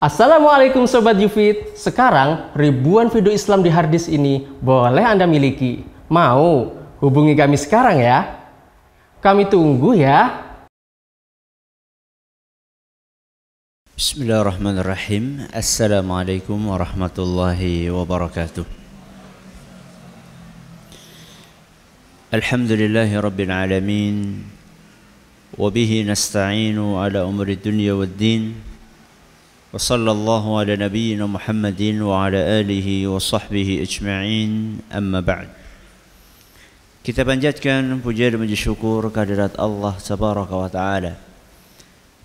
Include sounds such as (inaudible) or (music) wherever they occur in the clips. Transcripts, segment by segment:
Assalamualaikum Sobat Yufit. Sekarang ribuan video Islam di harddisk ini boleh Anda miliki. Mau? Hubungi kami sekarang ya? Kami tunggu ya. Bismillahirrahmanirrahim. Assalamualaikum warahmatullahi wabarakatuh. Alhamdulillahi rabbil alamin. Wabihi nasta'inu ala umri dunya wad din وصلى الله على نبينا محمد وعلى آله وصحبه أجمعين أما بعد Kita panjatkan puja dan puji syukur kehadirat Allah Tabaraka wa Ta'ala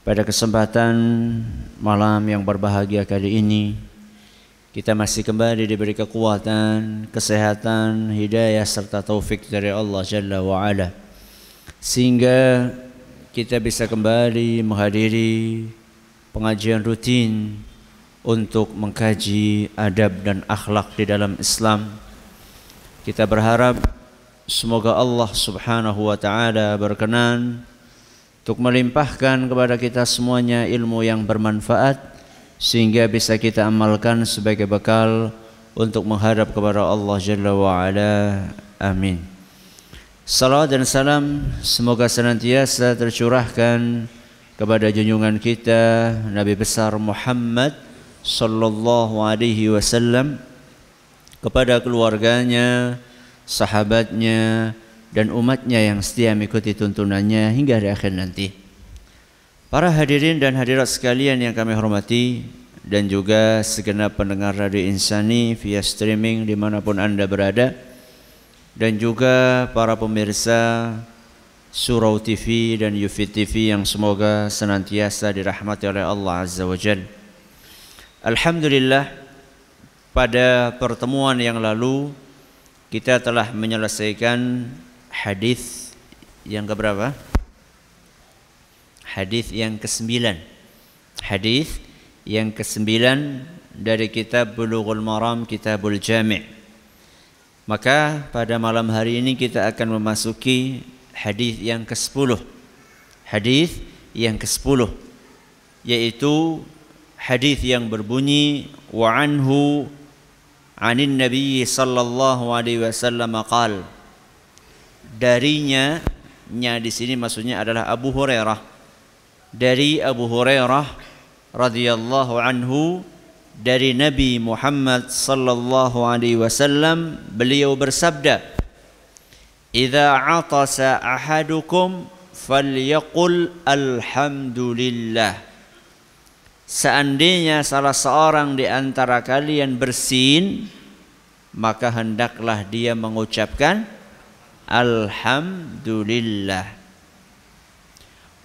Pada kesempatan malam yang berbahagia kali ini Kita masih kembali diberi kekuatan, kesehatan, hidayah serta taufik dari Allah Jalla wa Ala Sehingga kita bisa kembali menghadiri pengajian rutin untuk mengkaji adab dan akhlak di dalam Islam. Kita berharap semoga Allah Subhanahu wa taala berkenan untuk melimpahkan kepada kita semuanya ilmu yang bermanfaat sehingga bisa kita amalkan sebagai bekal untuk menghadap kepada Allah Jalla wa ala. Amin. Salam dan salam semoga senantiasa tercurahkan kepada junjungan kita Nabi besar Muhammad sallallahu alaihi wasallam kepada keluarganya, sahabatnya dan umatnya yang setia mengikuti tuntunannya hingga di akhir nanti. Para hadirin dan hadirat sekalian yang kami hormati dan juga segenap pendengar Radio Insani via streaming di mana pun anda berada dan juga para pemirsa Surau TV dan Yufid TV yang semoga senantiasa dirahmati oleh Allah Azza wa Jal. Alhamdulillah pada pertemuan yang lalu kita telah menyelesaikan hadis yang keberapa? Hadis yang kesembilan. Hadis yang kesembilan dari kitab Bulughul Maram Kitabul Jami'. Maka pada malam hari ini kita akan memasuki hadis yang ke-10. Hadis yang ke-10 yaitu hadis yang berbunyi wa anhu anin nabi sallallahu alaihi wasallam qal darinya nya di sini maksudnya adalah Abu Hurairah dari Abu Hurairah radhiyallahu anhu dari Nabi Muhammad sallallahu alaihi wasallam beliau bersabda Idza atasa ahadukum falyaqul alhamdulillah. Seandainya salah seorang di antara kalian bersin, maka hendaklah dia mengucapkan alhamdulillah.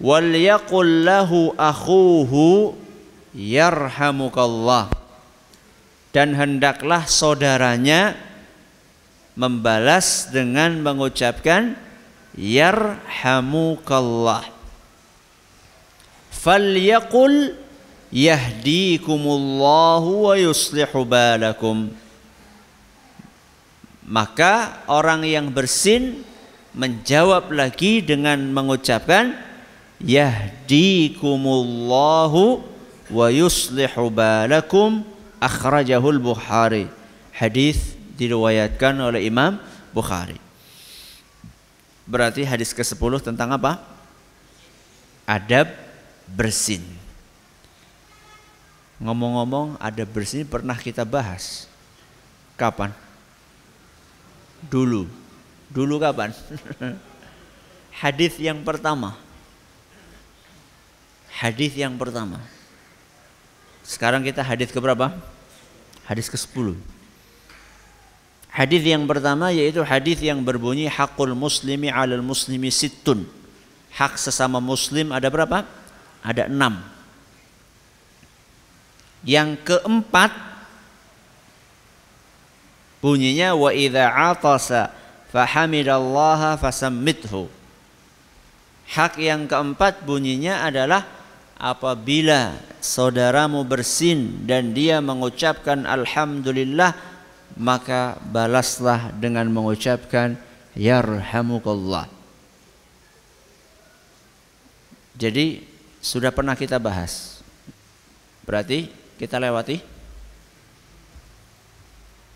Wal yaqul lahu akhuhu yarhamukallah. Dan hendaklah saudaranya membalas dengan mengucapkan yarhamukallah. Falyaqul yahdikumullahu wa yuslihu balakum. Maka orang yang bersin menjawab lagi dengan mengucapkan yahdikumullahu wa yuslihu balakum akhrajahul bukhari hadis diriwayatkan oleh Imam Bukhari. Berarti hadis ke-10 tentang apa? Adab bersin. Ngomong-ngomong adab bersin pernah kita bahas. Kapan? Dulu. Dulu kapan? (laughs) hadis yang pertama. Hadis yang pertama. Sekarang kita hadis ke berapa? Hadis ke-10. Hadis yang pertama yaitu hadis yang berbunyi hakul muslimi alal muslimi sittun. Hak sesama muslim ada berapa? Ada enam. Yang keempat bunyinya wa idza atasa fahamidallaha fasammithu. Hak yang keempat bunyinya adalah apabila saudaramu bersin dan dia mengucapkan alhamdulillah maka balaslah dengan mengucapkan yarhamukallah. Jadi sudah pernah kita bahas. Berarti Kita lewati?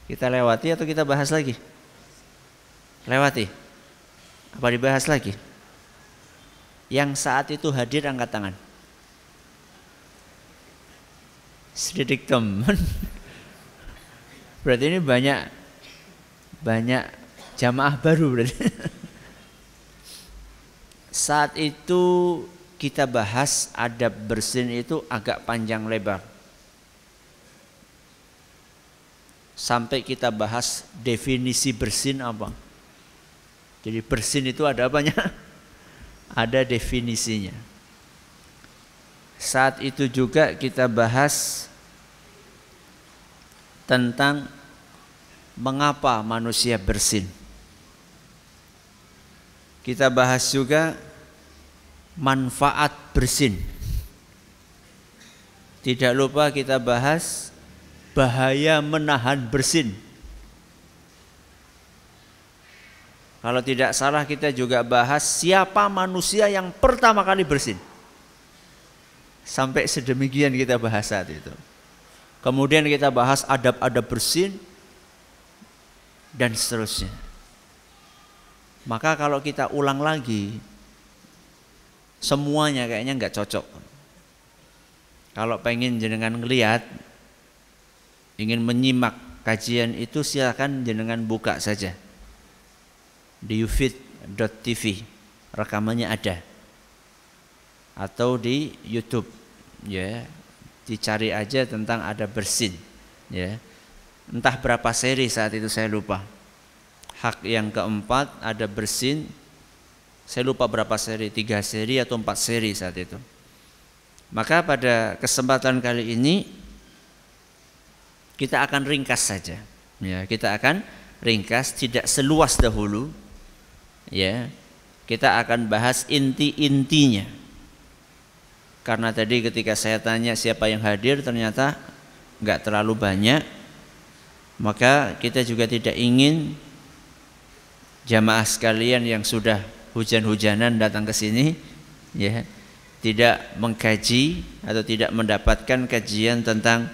Kita lewati atau kita bahas lagi? Lewati. Apa dibahas lagi? Yang saat itu hadir angkat tangan. Sedikit teman. (laughs) Berarti ini banyak banyak jamaah baru berarti. (laughs) Saat itu kita bahas adab bersin itu agak panjang lebar. Sampai kita bahas definisi bersin apa. Jadi bersin itu ada apanya? (laughs) Ada definisinya. Saat itu juga kita bahas tentang mengapa manusia bersin. Kita bahas juga manfaat bersin. Tidak lupa kita bahas bahaya menahan bersin. Kalau tidak salah kita juga bahas siapa manusia yang pertama kali bersin. Sampai sedemikian kita bahas saat itu. Kemudian kita bahas adab-adab bersin dan seterusnya. Maka kalau kita ulang lagi semuanya kayaknya nggak cocok. Kalau pengen jenengan ngelihat ingin menyimak kajian itu silakan jenengan buka saja di ufit.tv rekamannya ada atau di YouTube ya dicari aja tentang ada bersin ya. Entah berapa seri saat itu saya lupa. Hak yang keempat ada bersin. Saya lupa berapa seri tiga seri atau empat seri saat itu. Maka pada kesempatan kali ini kita akan ringkas saja ya. Kita akan ringkas tidak seluas dahulu ya. Kita akan bahas inti-intinya karena tadi ketika saya tanya siapa yang hadir ternyata nggak terlalu banyak maka kita juga tidak ingin jamaah sekalian yang sudah hujan-hujanan datang ke sini ya tidak mengkaji atau tidak mendapatkan kajian tentang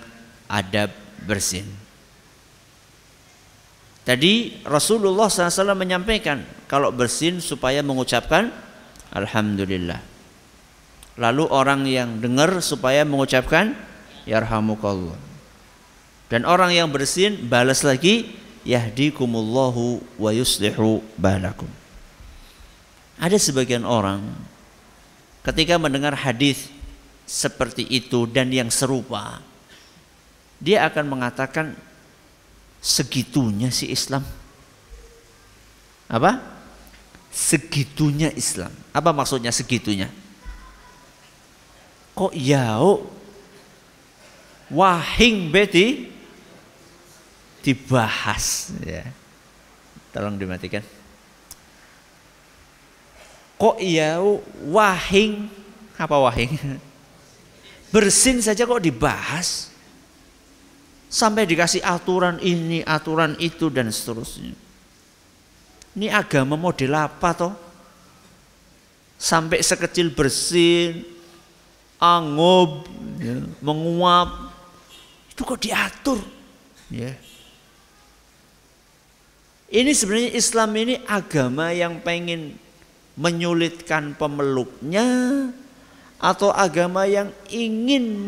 adab bersin Tadi Rasulullah SAW menyampaikan kalau bersin supaya mengucapkan Alhamdulillah. Lalu orang yang dengar supaya mengucapkan Yarhamukallah. Dan orang yang bersin balas lagi Yahdikumullahu wa yuslihu balakum. Ada sebagian orang ketika mendengar hadis seperti itu dan yang serupa dia akan mengatakan segitunya si Islam. Apa? Segitunya Islam. Apa maksudnya segitunya? Kok yau wahing beti dibahas ya. Tolong dimatikan. Kok yau wahing apa wahing? (laughs) Bersin saja kok dibahas? Sampai dikasih aturan ini, aturan itu dan seterusnya. Ini agama model apa toh? Sampai sekecil bersin, angub, ya, menguap, itu kok diatur? Ya. Ini sebenarnya Islam ini agama yang pengen menyulitkan pemeluknya atau agama yang ingin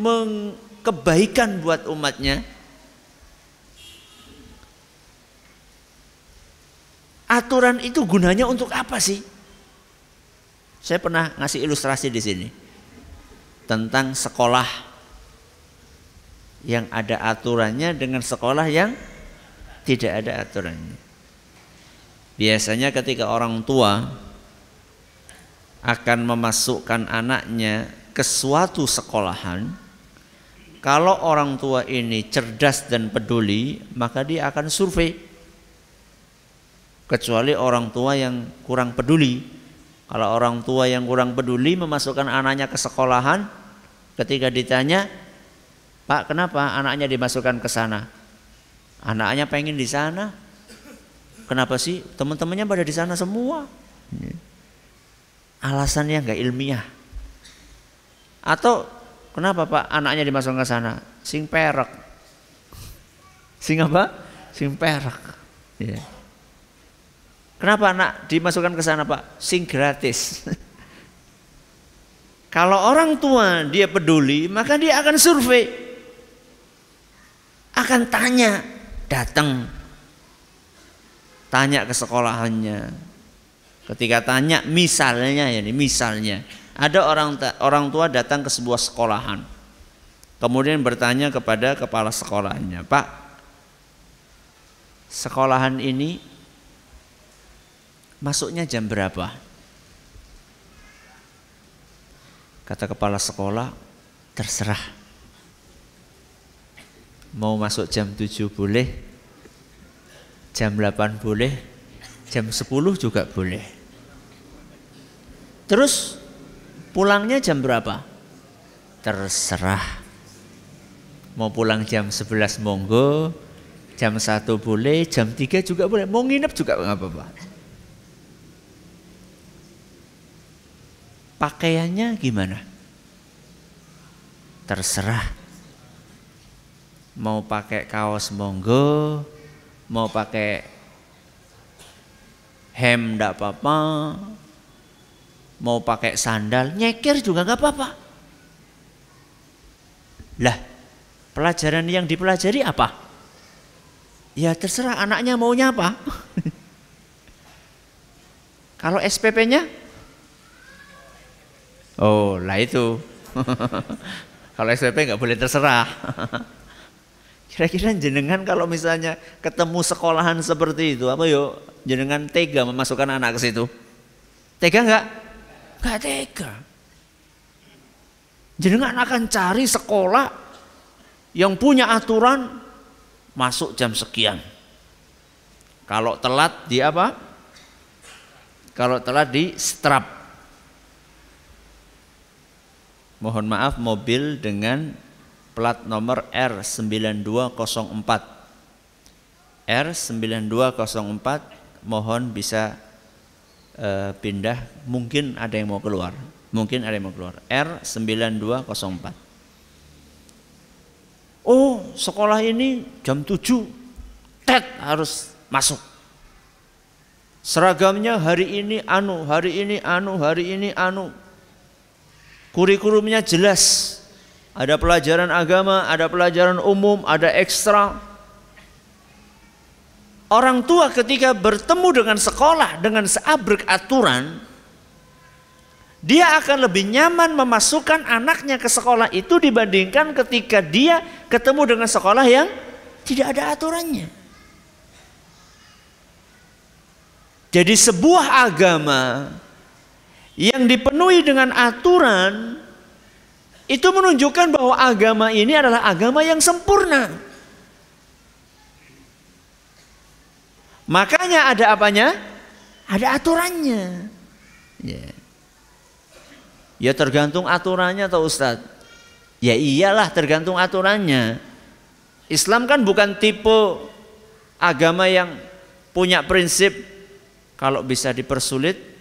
kebaikan buat umatnya Aturan itu gunanya untuk apa sih? Saya pernah ngasih ilustrasi di sini tentang sekolah yang ada aturannya dengan sekolah yang tidak ada aturannya. Biasanya ketika orang tua akan memasukkan anaknya ke suatu sekolahan, kalau orang tua ini cerdas dan peduli, maka dia akan survei kecuali orang tua yang kurang peduli. Kalau orang tua yang kurang peduli memasukkan anaknya ke sekolahan, ketika ditanya, Pak kenapa anaknya dimasukkan ke sana? Anaknya pengen di sana. Kenapa sih? Teman-temannya pada di sana semua. Alasannya nggak ilmiah. Atau Kenapa Pak anaknya dimasukkan ke sana? Sing perak. Sing apa? Sing perak. Ya. Kenapa anak dimasukkan ke sana Pak? Sing gratis. (laughs) Kalau orang tua dia peduli, maka dia akan survei. Akan tanya, datang. Tanya ke sekolahannya. Ketika tanya misalnya ya misalnya ada orang orang tua datang ke sebuah sekolahan. Kemudian bertanya kepada kepala sekolahnya, "Pak, sekolahan ini masuknya jam berapa?" Kata kepala sekolah, terserah. Mau masuk jam 7 boleh, jam 8 boleh, jam 10 juga boleh. Terus pulangnya jam berapa? Terserah. Mau pulang jam 11 monggo, jam 1 boleh, jam 3 juga boleh. Mau nginep juga nggak apa-apa. Pakaiannya gimana? Terserah. Mau pakai kaos monggo, mau pakai hem ndak apa-apa, mau pakai sandal, nyekir juga nggak apa-apa. Lah, pelajaran yang dipelajari apa? Ya terserah anaknya maunya apa. (laughs) Kalau SPP-nya Oh, lah itu. (laughs) kalau SPP nggak boleh terserah. (laughs) Kira-kira jenengan kalau misalnya ketemu sekolahan seperti itu, apa yuk jenengan tega memasukkan anak ke situ? Tega nggak? Nggak tega. Jenengan akan cari sekolah yang punya aturan masuk jam sekian. Kalau telat di apa? Kalau telat di strap mohon maaf mobil dengan plat nomor R9204 R9204 mohon bisa uh, pindah. Mungkin ada yang mau keluar. Mungkin ada yang mau keluar. R9204 oh sekolah ini jam 7 tet harus masuk. Seragamnya hari ini anu hari ini anu hari ini anu Kurikulumnya jelas. Ada pelajaran agama, ada pelajaran umum, ada ekstra. Orang tua ketika bertemu dengan sekolah dengan seabrek aturan, dia akan lebih nyaman memasukkan anaknya ke sekolah itu dibandingkan ketika dia ketemu dengan sekolah yang tidak ada aturannya. Jadi sebuah agama yang dipenuhi dengan aturan itu menunjukkan bahwa agama ini adalah agama yang sempurna. Makanya ada apanya? Ada aturannya. Ya. Ya tergantung aturannya atau Ustadz. Ya iyalah tergantung aturannya. Islam kan bukan tipe agama yang punya prinsip kalau bisa dipersulit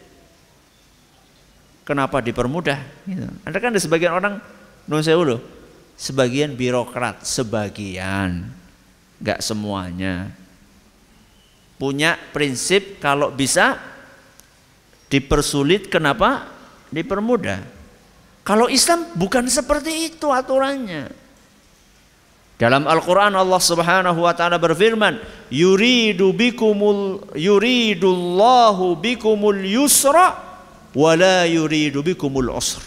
Kenapa dipermudah? Gitu. Ada kan ada sebagian orang, non sewu sebagian birokrat, sebagian, nggak semuanya. Punya prinsip kalau bisa dipersulit, kenapa? Dipermudah. Kalau Islam bukan seperti itu aturannya. Dalam Al-Qur'an Allah Subhanahu wa taala berfirman, "Yuridu bikumul yuridullahu bikumul yusra wala yuridu bikumul usr.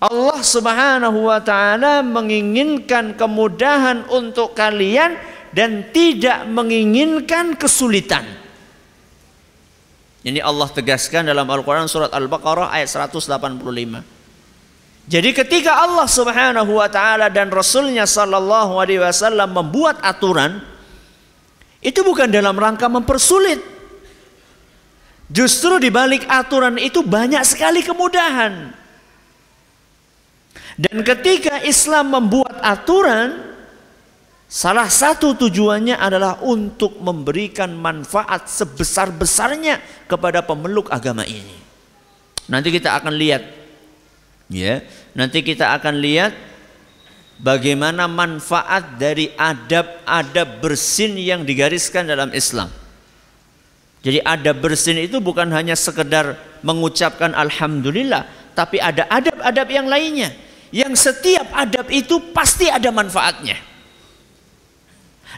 Allah Subhanahu wa taala menginginkan kemudahan untuk kalian dan tidak menginginkan kesulitan. Ini Allah tegaskan dalam Al-Qur'an surat Al-Baqarah ayat 185. Jadi ketika Allah Subhanahu wa taala dan Rasulnya sallallahu alaihi wasallam membuat aturan itu bukan dalam rangka mempersulit Justru di balik aturan itu banyak sekali kemudahan. Dan ketika Islam membuat aturan, salah satu tujuannya adalah untuk memberikan manfaat sebesar-besarnya kepada pemeluk agama ini. Nanti kita akan lihat ya, nanti kita akan lihat bagaimana manfaat dari adab-adab bersin yang digariskan dalam Islam. Jadi adab bersin itu bukan hanya sekedar mengucapkan alhamdulillah, tapi ada adab-adab yang lainnya. Yang setiap adab itu pasti ada manfaatnya.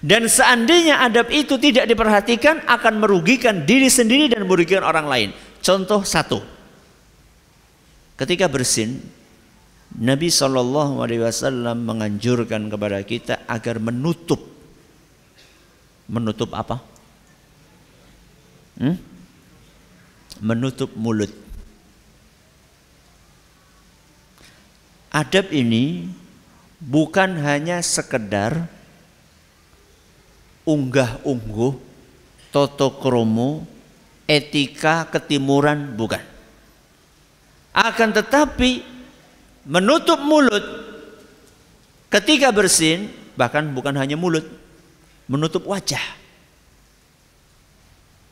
Dan seandainya adab itu tidak diperhatikan akan merugikan diri sendiri dan merugikan orang lain. Contoh satu. Ketika bersin, Nabi Shallallahu Alaihi Wasallam menganjurkan kepada kita agar menutup, menutup apa? Hmm? Menutup mulut. Adab ini bukan hanya sekedar unggah-ungguh, toto kromo, etika ketimuran bukan. Akan tetapi menutup mulut ketika bersin bahkan bukan hanya mulut, menutup wajah.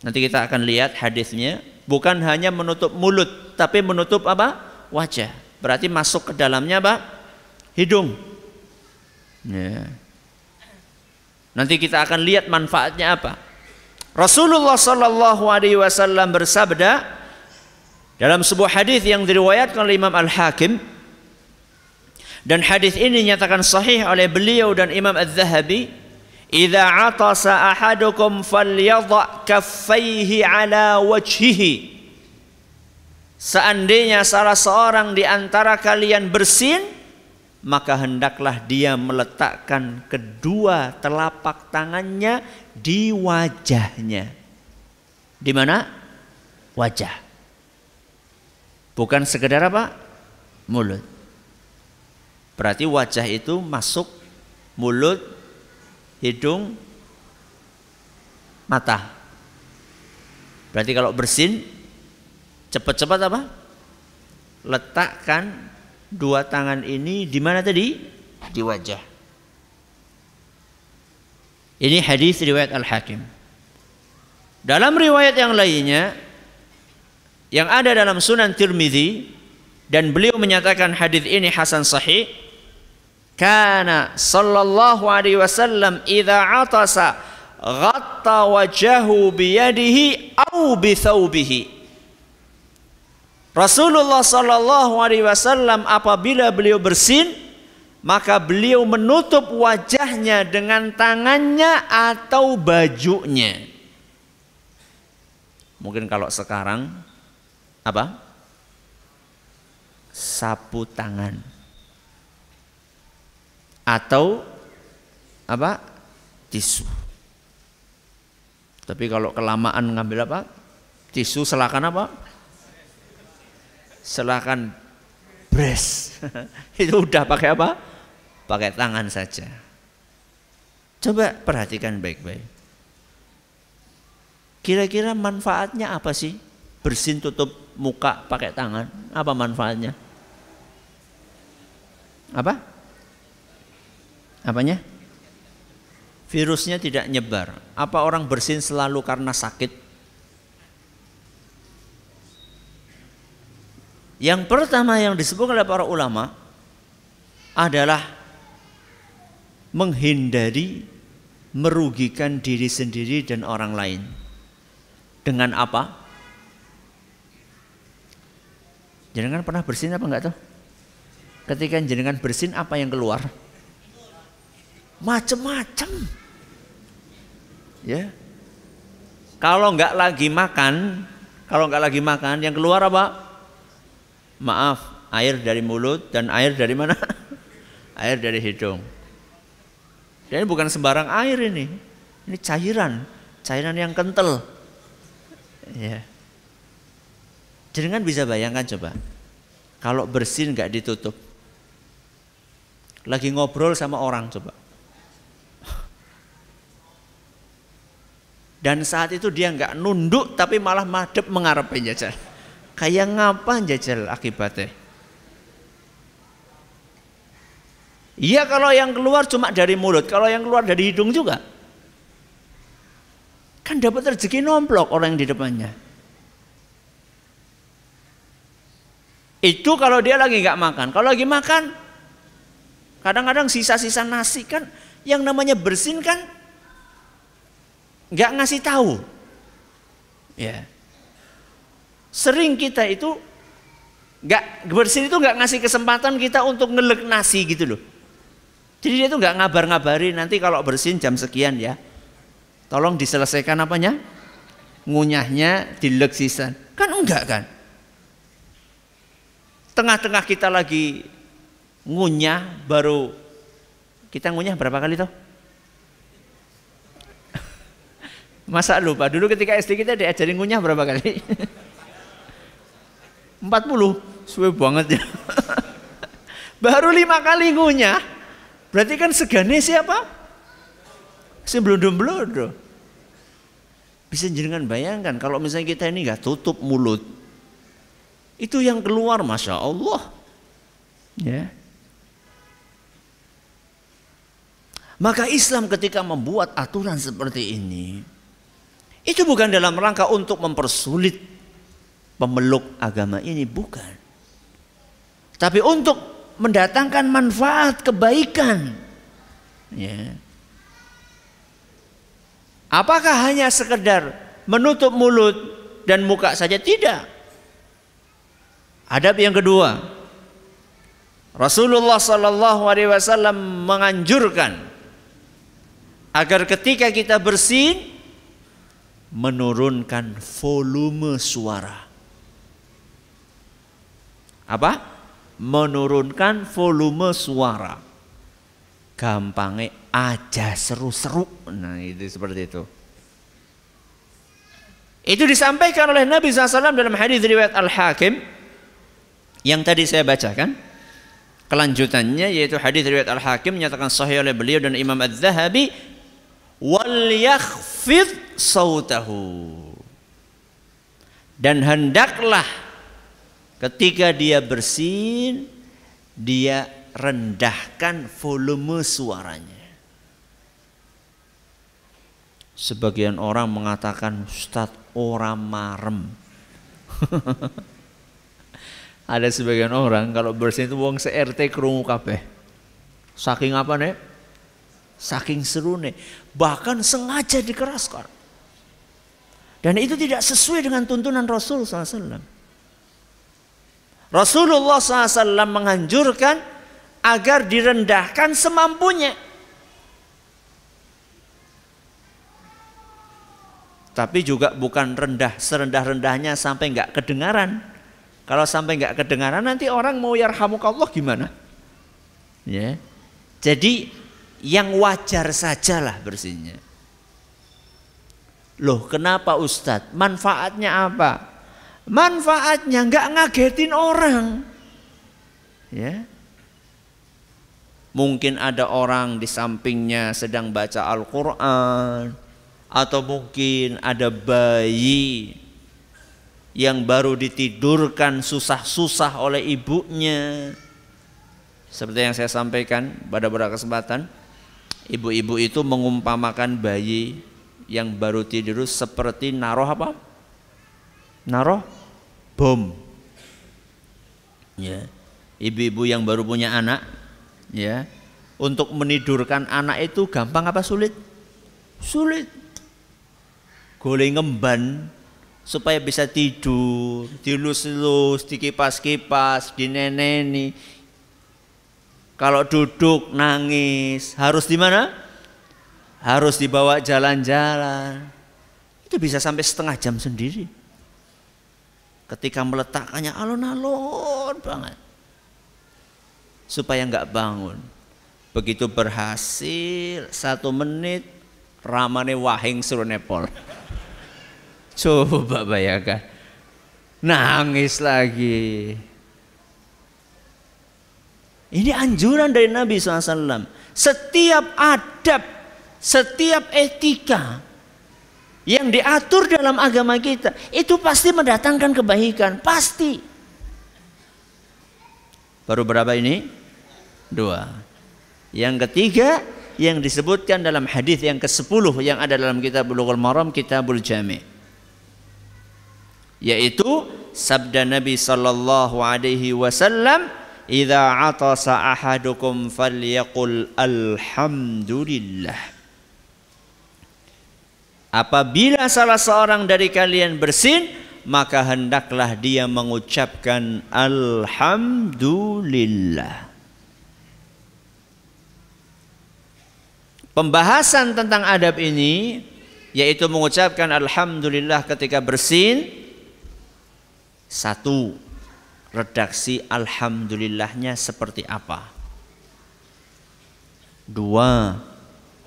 Nanti kita akan lihat hadisnya bukan hanya menutup mulut tapi menutup apa? wajah. Berarti masuk ke dalamnya apa? hidung. Ya. Nanti kita akan lihat manfaatnya apa. Rasulullah sallallahu alaihi wasallam bersabda dalam sebuah hadis yang diriwayatkan oleh Imam Al-Hakim dan hadis ini dinyatakan sahih oleh beliau dan Imam Az-Zahabi idza atasa ahadukum falyadha kaffaihi ala wajhihi seandainya salah seorang di antara kalian bersin maka hendaklah dia meletakkan kedua telapak tangannya di wajahnya. Di mana? Wajah. Bukan sekedar apa? Mulut. Berarti wajah itu masuk mulut, hidung, mata. Berarti kalau bersin cepat-cepat apa? Letakkan dua tangan ini di mana tadi? Di wajah. Ini hadis riwayat Al-Hakim. Dalam riwayat yang lainnya yang ada dalam Sunan Tirmizi dan beliau menyatakan hadis ini hasan sahih kana sallallahu alaihi wasallam idza atasa ghatta wajahu biyadihi au bi thawbihi Rasulullah Shallallahu Alaihi Wasallam apabila beliau bersin maka beliau menutup wajahnya dengan tangannya atau bajunya. Mungkin kalau sekarang apa? Sapu tangan atau apa? Tisu. Tapi kalau kelamaan ngambil apa? Tisu selakan apa? silahkan bres (laughs) itu udah pakai apa pakai tangan saja coba perhatikan baik-baik kira-kira manfaatnya apa sih bersin tutup muka pakai tangan apa manfaatnya apa apanya virusnya tidak nyebar apa orang bersin selalu karena sakit Yang pertama yang disebut oleh para ulama adalah menghindari merugikan diri sendiri dan orang lain. Dengan apa? Jenengan pernah bersin apa enggak tuh? Ketika jenengan bersin apa yang keluar? Macem-macem. Ya. Kalau enggak lagi makan, kalau enggak lagi makan, yang keluar apa? maaf air dari mulut dan air dari mana? (laughs) air dari hidung. Dan bukan sembarang air ini. Ini cairan, cairan yang kental. Ya. Jangan bisa bayangkan coba. Kalau bersin nggak ditutup. Lagi ngobrol sama orang coba. Dan saat itu dia nggak nunduk tapi malah madep mengarepin jajal. Kayak ngapa jajal akibatnya? Iya kalau yang keluar cuma dari mulut, kalau yang keluar dari hidung juga. Kan dapat rezeki nomplok orang yang di depannya. Itu kalau dia lagi nggak makan. Kalau lagi makan, kadang-kadang sisa-sisa nasi kan yang namanya bersin kan nggak ngasih tahu. Ya. Sering kita itu nggak bersin itu nggak ngasih kesempatan kita untuk ngelek nasi gitu loh. Jadi dia tuh nggak ngabar-ngabari nanti kalau bersin jam sekian ya. Tolong diselesaikan apanya? Ngunyahnya dilek sisan. Kan enggak kan? Tengah-tengah kita lagi ngunyah baru kita ngunyah berapa kali toh? Masa lupa dulu ketika SD kita diajarin ngunyah berapa kali? (laughs) 40 suwe banget ya. (laughs) baru lima kali ngunyah Berarti kan segane siapa? Si blodo Bisa jenengan bayangkan kalau misalnya kita ini nggak tutup mulut, itu yang keluar masya Allah. Ya. Maka Islam ketika membuat aturan seperti ini, itu bukan dalam rangka untuk mempersulit pemeluk agama ini, bukan. Tapi untuk mendatangkan manfaat kebaikan. Ya. Apakah hanya sekedar menutup mulut dan muka saja? Tidak. Adab yang kedua, Rasulullah Sallallahu Alaihi Wasallam menganjurkan agar ketika kita bersin menurunkan volume suara. Apa? menurunkan volume suara. Gampangnya aja seru-seru. Nah itu seperti itu. Itu disampaikan oleh Nabi SAW dalam hadis riwayat Al-Hakim yang tadi saya bacakan. Kelanjutannya yaitu hadis riwayat Al-Hakim menyatakan sahih oleh beliau dan Imam Az-Zahabi wal yakhfid sautahu. Dan hendaklah Ketika dia bersin, dia rendahkan volume suaranya. Sebagian orang mengatakan Ustadz orang marem. (laughs) Ada sebagian orang kalau bersin itu wong se-RT kerungu kabeh. Saking apa nih? Saking seru nih. Bahkan sengaja dikeraskan. Dan itu tidak sesuai dengan tuntunan Rasul SAW. Rasulullah SAW menganjurkan agar direndahkan semampunya. Tapi juga bukan rendah serendah-rendahnya sampai nggak kedengaran. Kalau sampai nggak kedengaran nanti orang mau yarhamukallah gimana? Ya. Jadi yang wajar sajalah bersihnya. Loh kenapa Ustadz? Manfaatnya apa? manfaatnya nggak ngagetin orang. Ya. Mungkin ada orang di sampingnya sedang baca Al-Qur'an atau mungkin ada bayi yang baru ditidurkan susah-susah oleh ibunya. Seperti yang saya sampaikan pada beberapa kesempatan, ibu-ibu itu mengumpamakan bayi yang baru tidur seperti naruh apa? Naruh bom. Ya. Ibu-ibu yang baru punya anak, ya, untuk menidurkan anak itu gampang apa sulit? Sulit. Goleng ngemban supaya bisa tidur, dilus-lus, dikipas-kipas, dineneni. Kalau duduk nangis, harus di mana? Harus dibawa jalan-jalan. Itu bisa sampai setengah jam sendiri. Ketika meletakkannya alon-alon banget. Supaya nggak bangun. Begitu berhasil satu menit ramane wahing suruh nepol. (laughs) Coba bayangkan. Nangis lagi. Ini anjuran dari Nabi SAW setiap adab setiap etika yang diatur dalam agama kita itu pasti mendatangkan kebaikan, pasti. Baru berapa ini? Dua. Yang ketiga yang disebutkan dalam hadis yang ke-10 yang ada dalam kitab Bulughul Maram, Kitabul Jami. yaitu sabda Nabi sallallahu alaihi wasallam idza atasa ahadukum falyaqul alhamdulillah apabila salah seorang dari kalian bersin maka hendaklah dia mengucapkan alhamdulillah Pembahasan tentang adab ini yaitu mengucapkan alhamdulillah ketika bersin satu redaksi alhamdulillahnya seperti apa? Dua,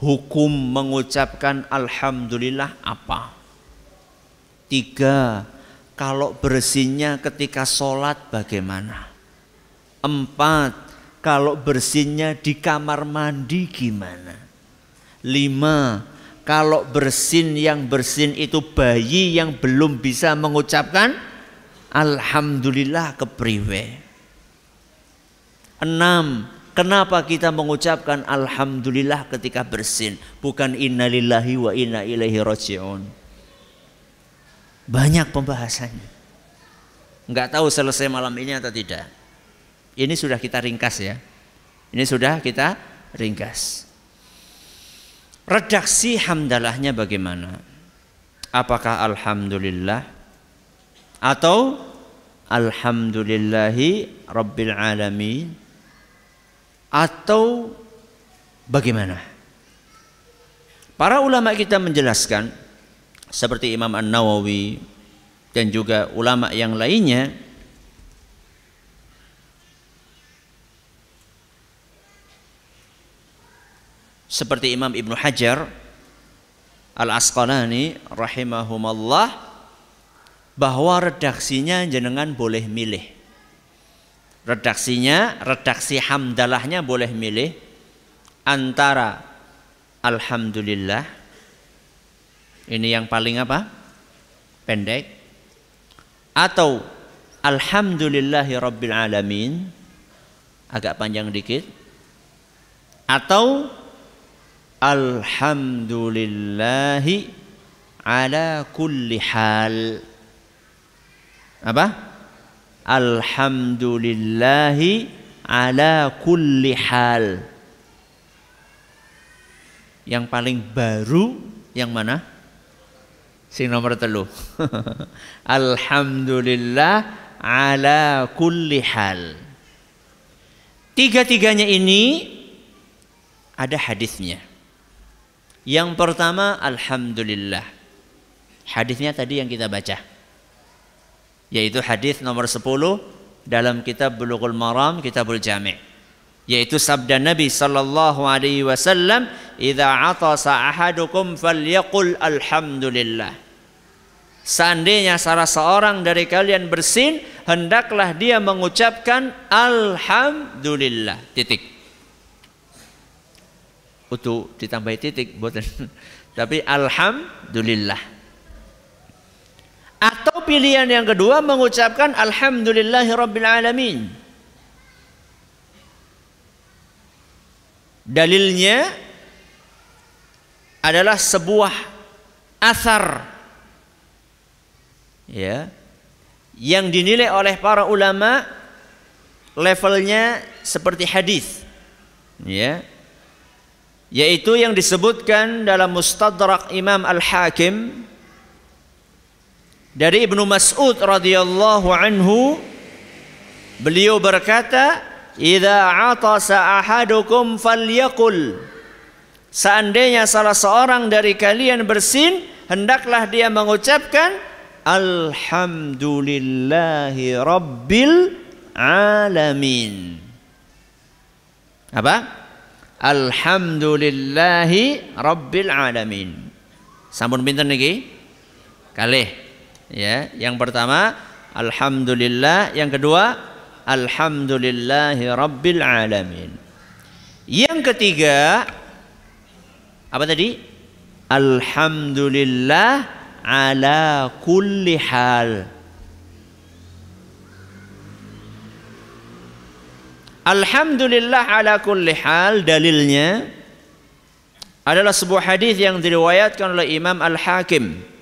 hukum mengucapkan alhamdulillah apa? Tiga, kalau bersinnya ketika sholat bagaimana? Empat, kalau bersinnya di kamar mandi gimana? Lima, kalau bersin yang bersin itu bayi yang belum bisa mengucapkan Alhamdulillah kepriwe. Enam, kenapa kita mengucapkan Alhamdulillah ketika bersin? Bukan innalillahi wa inna ilaihi raji'un. Banyak pembahasannya. Enggak tahu selesai malam ini atau tidak. Ini sudah kita ringkas ya. Ini sudah kita ringkas. Redaksi hamdalahnya bagaimana? Apakah alhamdulillah atau alhamdulillahi rabbil alamin atau bagaimana? Para ulama kita menjelaskan seperti Imam An-Nawawi dan juga ulama yang lainnya seperti Imam Ibnu Hajar Al-Asqalani rahimahumallah bahwa redaksinya jenengan boleh milih. Redaksinya, redaksi hamdalahnya boleh milih antara alhamdulillah ini yang paling apa? pendek atau alhamdulillahi rabbil alamin agak panjang dikit atau Alhamdulillahi ala kulli hal. Apa? Alhamdulillahi ala kulli hal. Yang paling baru yang mana? Sing nomor telu. (laughs) Alhamdulillah ala kulli hal. Tiga-tiganya ini ada hadisnya. Yang pertama alhamdulillah. Hadisnya tadi yang kita baca. Yaitu hadis nomor 10 dalam kitab Bulughul Maram, Kitabul Jami'. Yaitu sabda Nabi sallallahu alaihi wasallam, "Idza atasa ahadukum falyaqul alhamdulillah." Seandainya salah seorang dari kalian bersin, hendaklah dia mengucapkan alhamdulillah. Titik utuh ditambah titik buatan (laughs) tapi alhamdulillah atau pilihan yang kedua mengucapkan alhamdulillahirabbil alamin. Dalilnya adalah sebuah asar ya yang dinilai oleh para ulama levelnya seperti hadis ya yaitu yang disebutkan dalam Mustadrak Imam Al-Hakim dari Ibnu Mas'ud radhiyallahu anhu beliau berkata idza atasa ahadukum falyaqul seandainya salah seorang dari kalian bersin hendaklah dia mengucapkan alhamdulillahi rabbil alamin apa Alhamdulillahi Rabbil Alamin. Sampun pinten niki? Kalih. Ya, yang pertama Alhamdulillah, yang kedua Alhamdulillahi Rabbil Alamin. Yang ketiga apa tadi? Alhamdulillah ala kulli hal. Alhamdulillah ala kulli hal dalilnya adalah sebuah hadis yang diriwayatkan oleh Imam Al-Hakim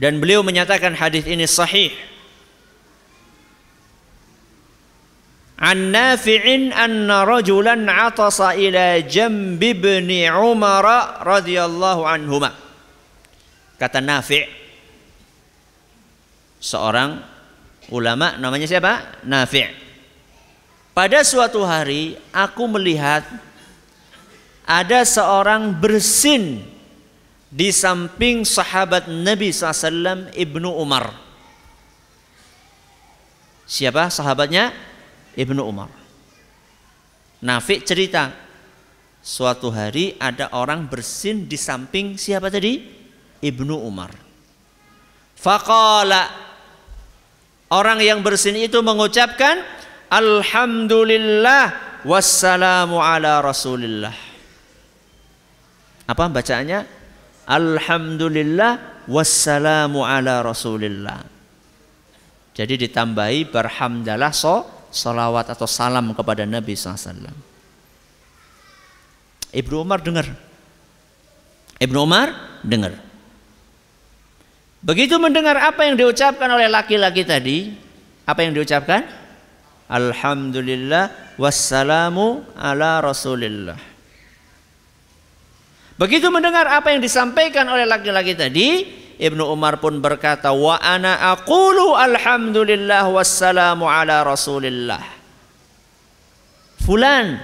Dan beliau menyatakan hadis ini sahih. An Nafi'in anna rajulan atasa ila jambi ibni Umar radhiyallahu anhuma. Kata Nafi' seorang ulama namanya siapa? Nafi'. Pada suatu hari aku melihat ada seorang bersin di samping sahabat Nabi SAW Ibnu Umar. Siapa sahabatnya? Ibnu Umar. Nafik cerita, suatu hari ada orang bersin di samping siapa tadi? Ibnu Umar. Faqala orang yang bersin itu mengucapkan Alhamdulillah wassalamu ala rasulillah. Apa bacaannya? Alhamdulillah wassalamu ala rasulillah. Jadi ditambahi berhamdalah so, salawat atau salam kepada Nabi SAW. Ibnu Umar dengar. Ibnu Umar dengar. Begitu mendengar apa yang diucapkan oleh laki-laki tadi, apa yang diucapkan? Alhamdulillah wassalamu ala rasulillah. Begitu mendengar apa yang disampaikan oleh laki-laki tadi, Ibnu Umar pun berkata, "Wa ana aqulu alhamdulillah wassalamu ala Rasulillah." Fulan,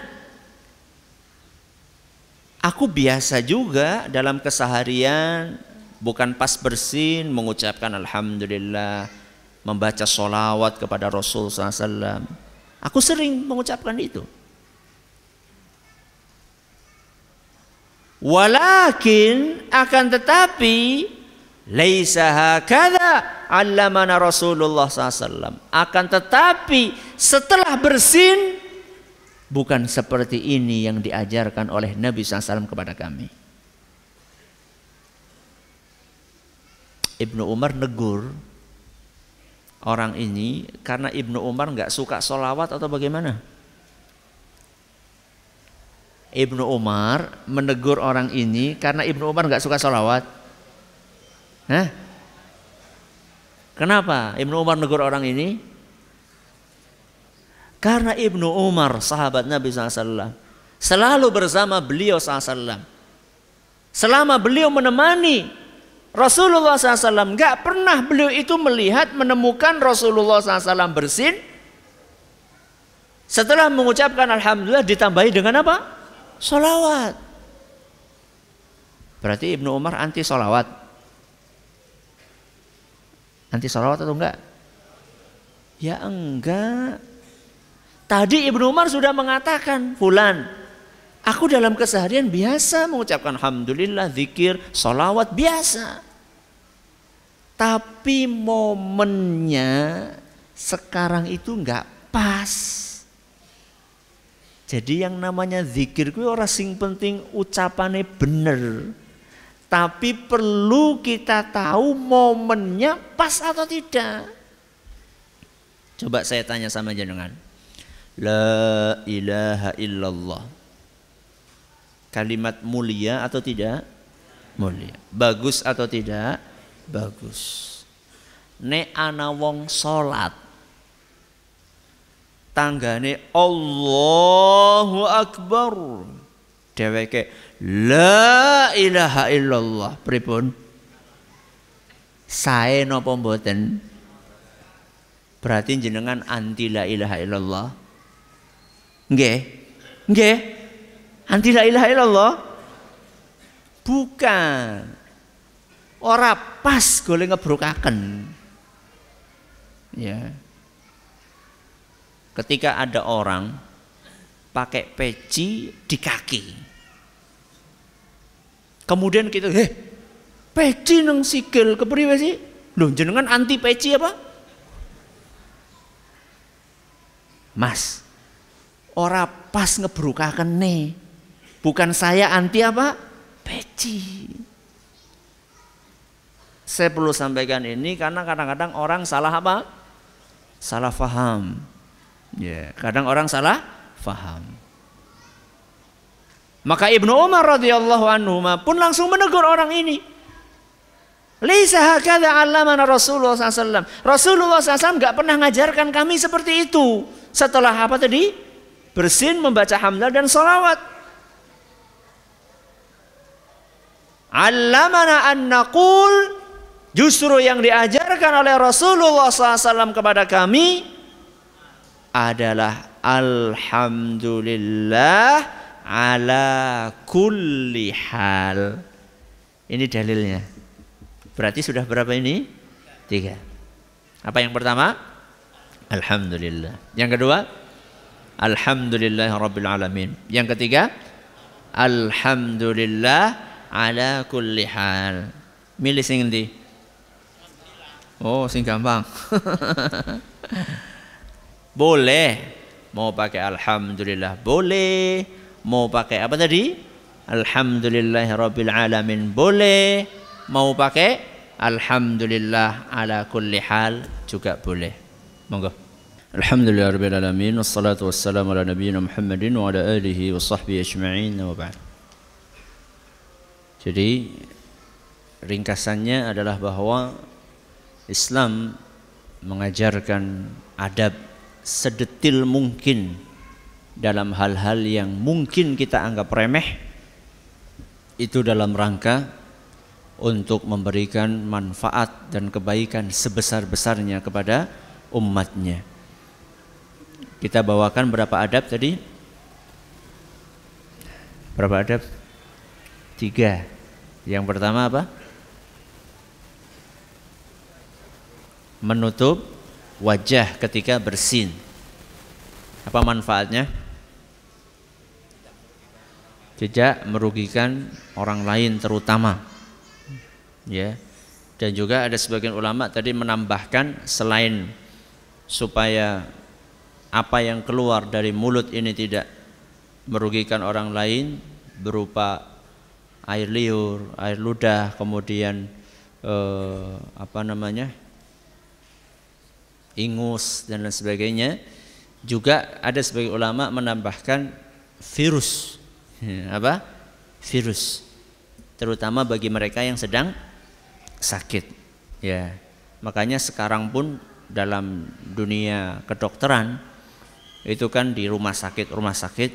aku biasa juga dalam keseharian bukan pas bersin mengucapkan alhamdulillah, membaca solawat kepada Rasul SAW. Aku sering mengucapkan itu. Walakin akan tetapi Laisa hakadha allamana Rasulullah SAW. Akan tetapi setelah bersin bukan seperti ini yang diajarkan oleh Nabi SAW kepada kami. Ibnu Umar negur orang ini karena Ibnu Umar nggak suka solawat atau bagaimana? Ibnu Umar menegur orang ini karena Ibnu Umar nggak suka solawat. Hah? Kenapa Ibnu Umar negur orang ini? Karena Ibnu Umar sahabat Nabi SAW selalu bersama beliau SAW. Selama beliau menemani Rasulullah SAW, nggak pernah beliau itu melihat menemukan Rasulullah SAW bersin. Setelah mengucapkan Alhamdulillah ditambahi dengan apa? Salawat. Berarti Ibnu Umar anti salawat. Anti salawat atau enggak? Ya enggak. Tadi Ibnu Umar sudah mengatakan, Fulan, aku dalam keseharian biasa mengucapkan Alhamdulillah, zikir, salawat biasa. Tapi momennya sekarang itu enggak pas. Jadi yang namanya zikir itu orang sing penting ucapannya bener. Tapi perlu kita tahu momennya pas atau tidak. Coba saya tanya sama jenengan. La ilaha illallah. Kalimat mulia atau tidak? Mulia. Bagus atau tidak? Bagus. Ne ana wong salat. Tanggane Allahu Akbar. Dheweke La ilaha illallah. Pripun? Sae napa mboten? Berarti jenengan anti la ilaha illallah. Nggih. Nggih. Anti la ilaha illallah? Bukan. Ora pas golek ngebrokaken. Ya. Ketika ada orang pakai peci di kaki. Kemudian kita, heh, peci nang sikil kepriwe sih? Loh jenengan anti peci apa? Mas, ora pas ngebrukaken nih. Bukan saya anti apa? Peci. Saya perlu sampaikan ini karena kadang-kadang orang salah apa? Salah faham. Ya, kadang orang salah faham. Maka Ibnu Umar radhiyallahu anhu pun langsung menegur orang ini. Lisa hakadha allamana Rasulullah SAW. Rasulullah SAW nggak pernah ngajarkan kami seperti itu. Setelah apa tadi? Bersin, membaca hamdal dan salawat. Allamana an naqul justru yang diajarkan oleh Rasulullah SAW kepada kami adalah Alhamdulillah ala kulli hal. Ini dalilnya. Berarti sudah berapa ini? Tiga. Apa yang pertama? Alhamdulillah. Yang kedua? Alhamdulillah Rabbil Alamin. Yang ketiga? Alhamdulillah ala kulli hal. Milih sing? Oh, sing gampang. (laughs) boleh. Mau pakai alhamdulillah boleh. Mau pakai apa tadi? Alhamdulillah Rabbil Alamin boleh mau pakai alhamdulillah ala kulli hal juga boleh monggo alhamdulillah rabbil alamin wassalatu wassalamu ala nabiyyina muhammadin wa ala alihi wa sahbihi ajma'in wa ba'd jadi ringkasannya adalah bahwa Islam mengajarkan adab sedetil mungkin dalam hal-hal yang mungkin kita anggap remeh itu dalam rangka untuk memberikan manfaat dan kebaikan sebesar-besarnya kepada umatnya. Kita bawakan berapa adab tadi? Berapa adab? Tiga. Yang pertama apa? Menutup wajah ketika bersin. Apa manfaatnya? Tidak merugikan orang lain terutama ya dan juga ada sebagian ulama tadi menambahkan selain supaya apa yang keluar dari mulut ini tidak merugikan orang lain berupa air liur, air ludah, kemudian eh, apa namanya ingus dan lain sebagainya juga ada sebagian ulama menambahkan virus. Apa? Virus. Terutama bagi mereka yang sedang sakit. Ya makanya sekarang pun dalam dunia kedokteran itu kan di rumah sakit rumah sakit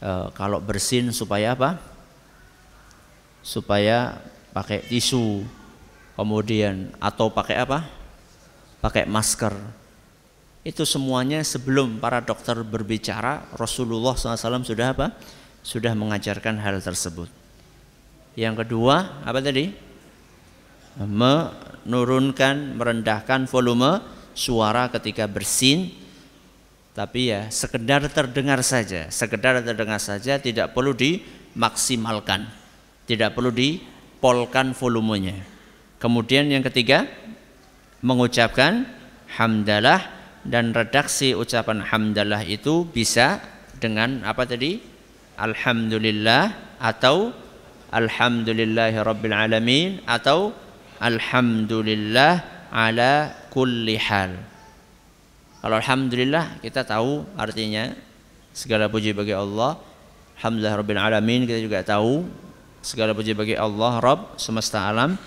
e, kalau bersin supaya apa? Supaya pakai tisu kemudian atau pakai apa pakai masker itu semuanya sebelum para dokter berbicara Rasulullah SAW sudah apa sudah mengajarkan hal tersebut yang kedua apa tadi menurunkan, merendahkan volume suara ketika bersin tapi ya sekedar terdengar saja, sekedar terdengar saja tidak perlu dimaksimalkan. Tidak perlu dipolkan volumenya. Kemudian yang ketiga mengucapkan hamdalah dan redaksi ucapan hamdalah itu bisa dengan apa tadi? Alhamdulillah atau Alhamdulillahirabbil alamin atau Alhamdulillah ala kulli hal. Kalau Alhamdulillah kita tahu artinya segala puji bagi Allah. Alhamdulillah Rabbil Alamin kita juga tahu segala puji bagi Allah Rabb semesta alam.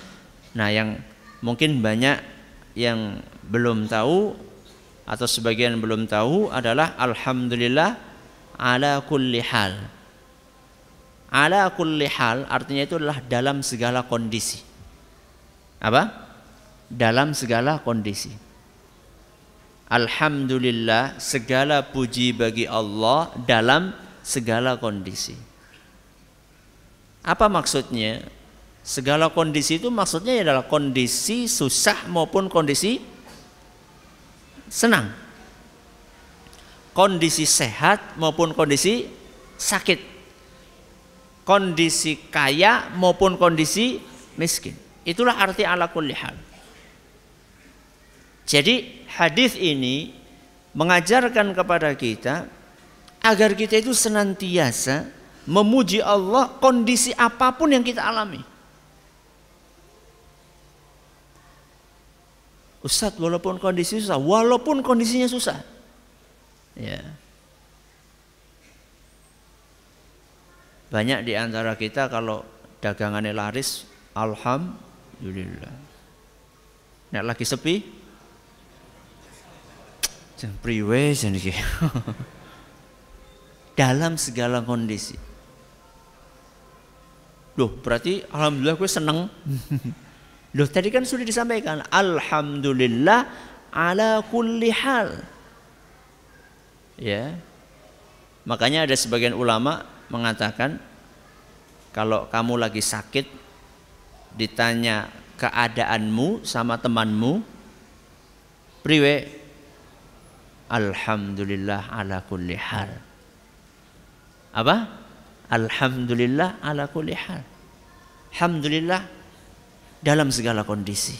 Nah yang mungkin banyak yang belum tahu atau sebagian belum tahu adalah Alhamdulillah ala kulli hal. Ala kulli hal artinya itu adalah dalam segala kondisi apa? Dalam segala kondisi. Alhamdulillah segala puji bagi Allah dalam segala kondisi. Apa maksudnya? Segala kondisi itu maksudnya adalah kondisi susah maupun kondisi senang. Kondisi sehat maupun kondisi sakit. Kondisi kaya maupun kondisi miskin. Itulah arti ala kulli hal. Jadi hadis ini mengajarkan kepada kita agar kita itu senantiasa memuji Allah kondisi apa pun yang kita alami. Ustadz walaupun kondisi susah, walaupun kondisinya susah. Ya. Banyak di antara kita kalau dagangannya laris, alhamdulillah. Nek lagi sepi? Jangan priwe. (laughs) Dalam segala kondisi. Loh, berarti alhamdulillah gue seneng. (laughs) Loh, tadi kan sudah disampaikan, alhamdulillah ala kulli hal. Ya. Makanya ada sebagian ulama mengatakan kalau kamu lagi sakit ditanya keadaanmu sama temanmu priwe alhamdulillah ala kulli hal apa alhamdulillah ala kulli hal alhamdulillah dalam segala kondisi.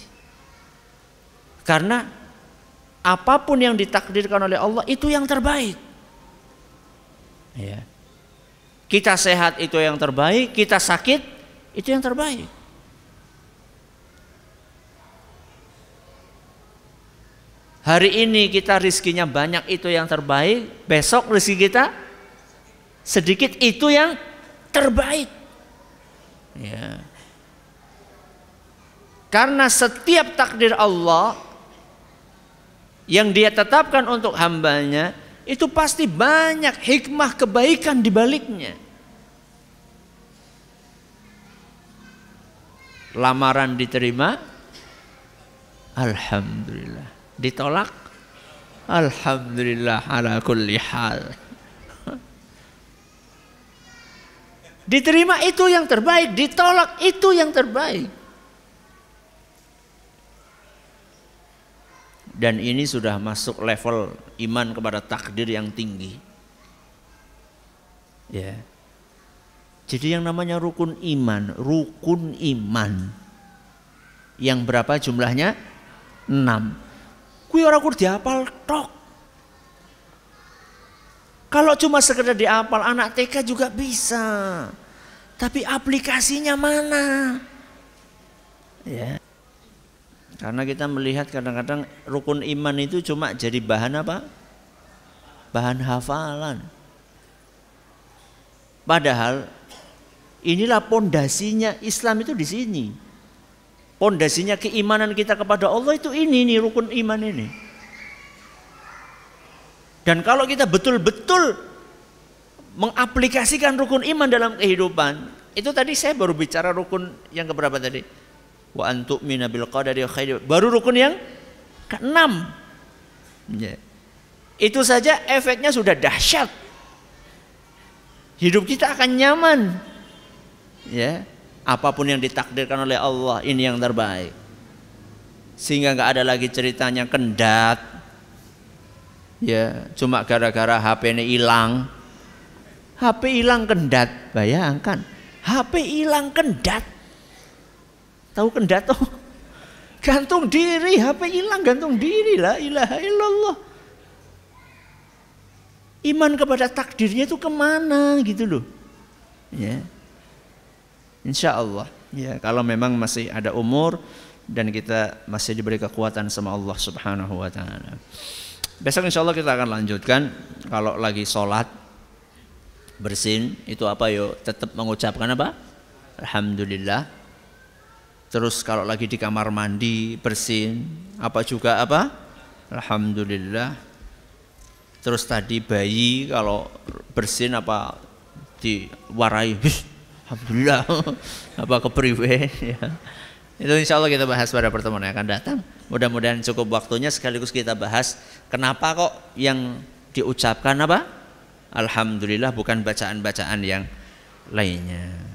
Karena apa pun yang ditakdirkan oleh Allah itu yang terbaik. Ya. Kita sehat itu yang terbaik. Kita sakit itu yang terbaik. Hari ini kita rizkinya banyak itu yang terbaik, besok rizki kita sedikit itu yang terbaik. Ya. Karena setiap takdir Allah yang dia tetapkan untuk hambanya itu pasti banyak hikmah kebaikan di baliknya. Lamaran diterima, Alhamdulillah. Ditolak alhamdulillah ala kulli hal. Diterima itu yang terbaik ditolak itu yang terbaik dan ini sudah masuk level iman kepada takdir yang tinggi ya jadi yang namanya rukun iman rukun iman yang berapa jumlahnya enam Kuwi ora kudu diapal tok. Kalau cuma sekedar diapal anak TK juga bisa. Tapi aplikasinya mana? Ya. Karena kita melihat kadang-kadang rukun iman itu cuma jadi bahan apa? Bahan hafalan. Padahal inilah pondasinya Islam itu di sini pondasinya keimanan kita kepada Allah itu ini nih rukun iman ini. Dan kalau kita betul-betul mengaplikasikan rukun iman dalam kehidupan, itu tadi saya baru bicara rukun yang keberapa tadi? Wa antuk minabil qadari khair. Baru rukun yang keenam. Ya. Itu saja efeknya sudah dahsyat. Hidup kita akan nyaman. Ya, apa pun yang ditakdirkan oleh Allah ini yang terbaik sehingga nggak ada lagi ceritanya kendat ya cuma gara-gara HP ini hilang HP hilang kendat bayangkan HP hilang kendat tahu kendat tuh. Gantung diri HP hilang gantung diri. Lah ilaha illallah. Iman kepada takdirnya itu ke mana gitu loh. Ya. Insya Allah ya kalau memang masih ada umur dan kita masih diberi kekuatan sama Allah Subhanahu wa taala. Besok insya Allah kita akan lanjutkan. Kalau lagi sholat bersin itu apa yo tetap mengucapkan apa? Alhamdulillah. Terus kalau lagi di kamar mandi bersin apa juga apa? Alhamdulillah. Terus tadi bayi kalau bersin apa diwarai Alhamdulillah (laughs) apa kepriwe (laughs) ya. Itu insya Allah kita bahas pada pertemuan yang akan datang. Mudah-mudahan cukup waktunya sekaligus kita bahas kenapa kok yang diucapkan apa? Alhamdulillah bukan bacaan-bacaan yang lainnya.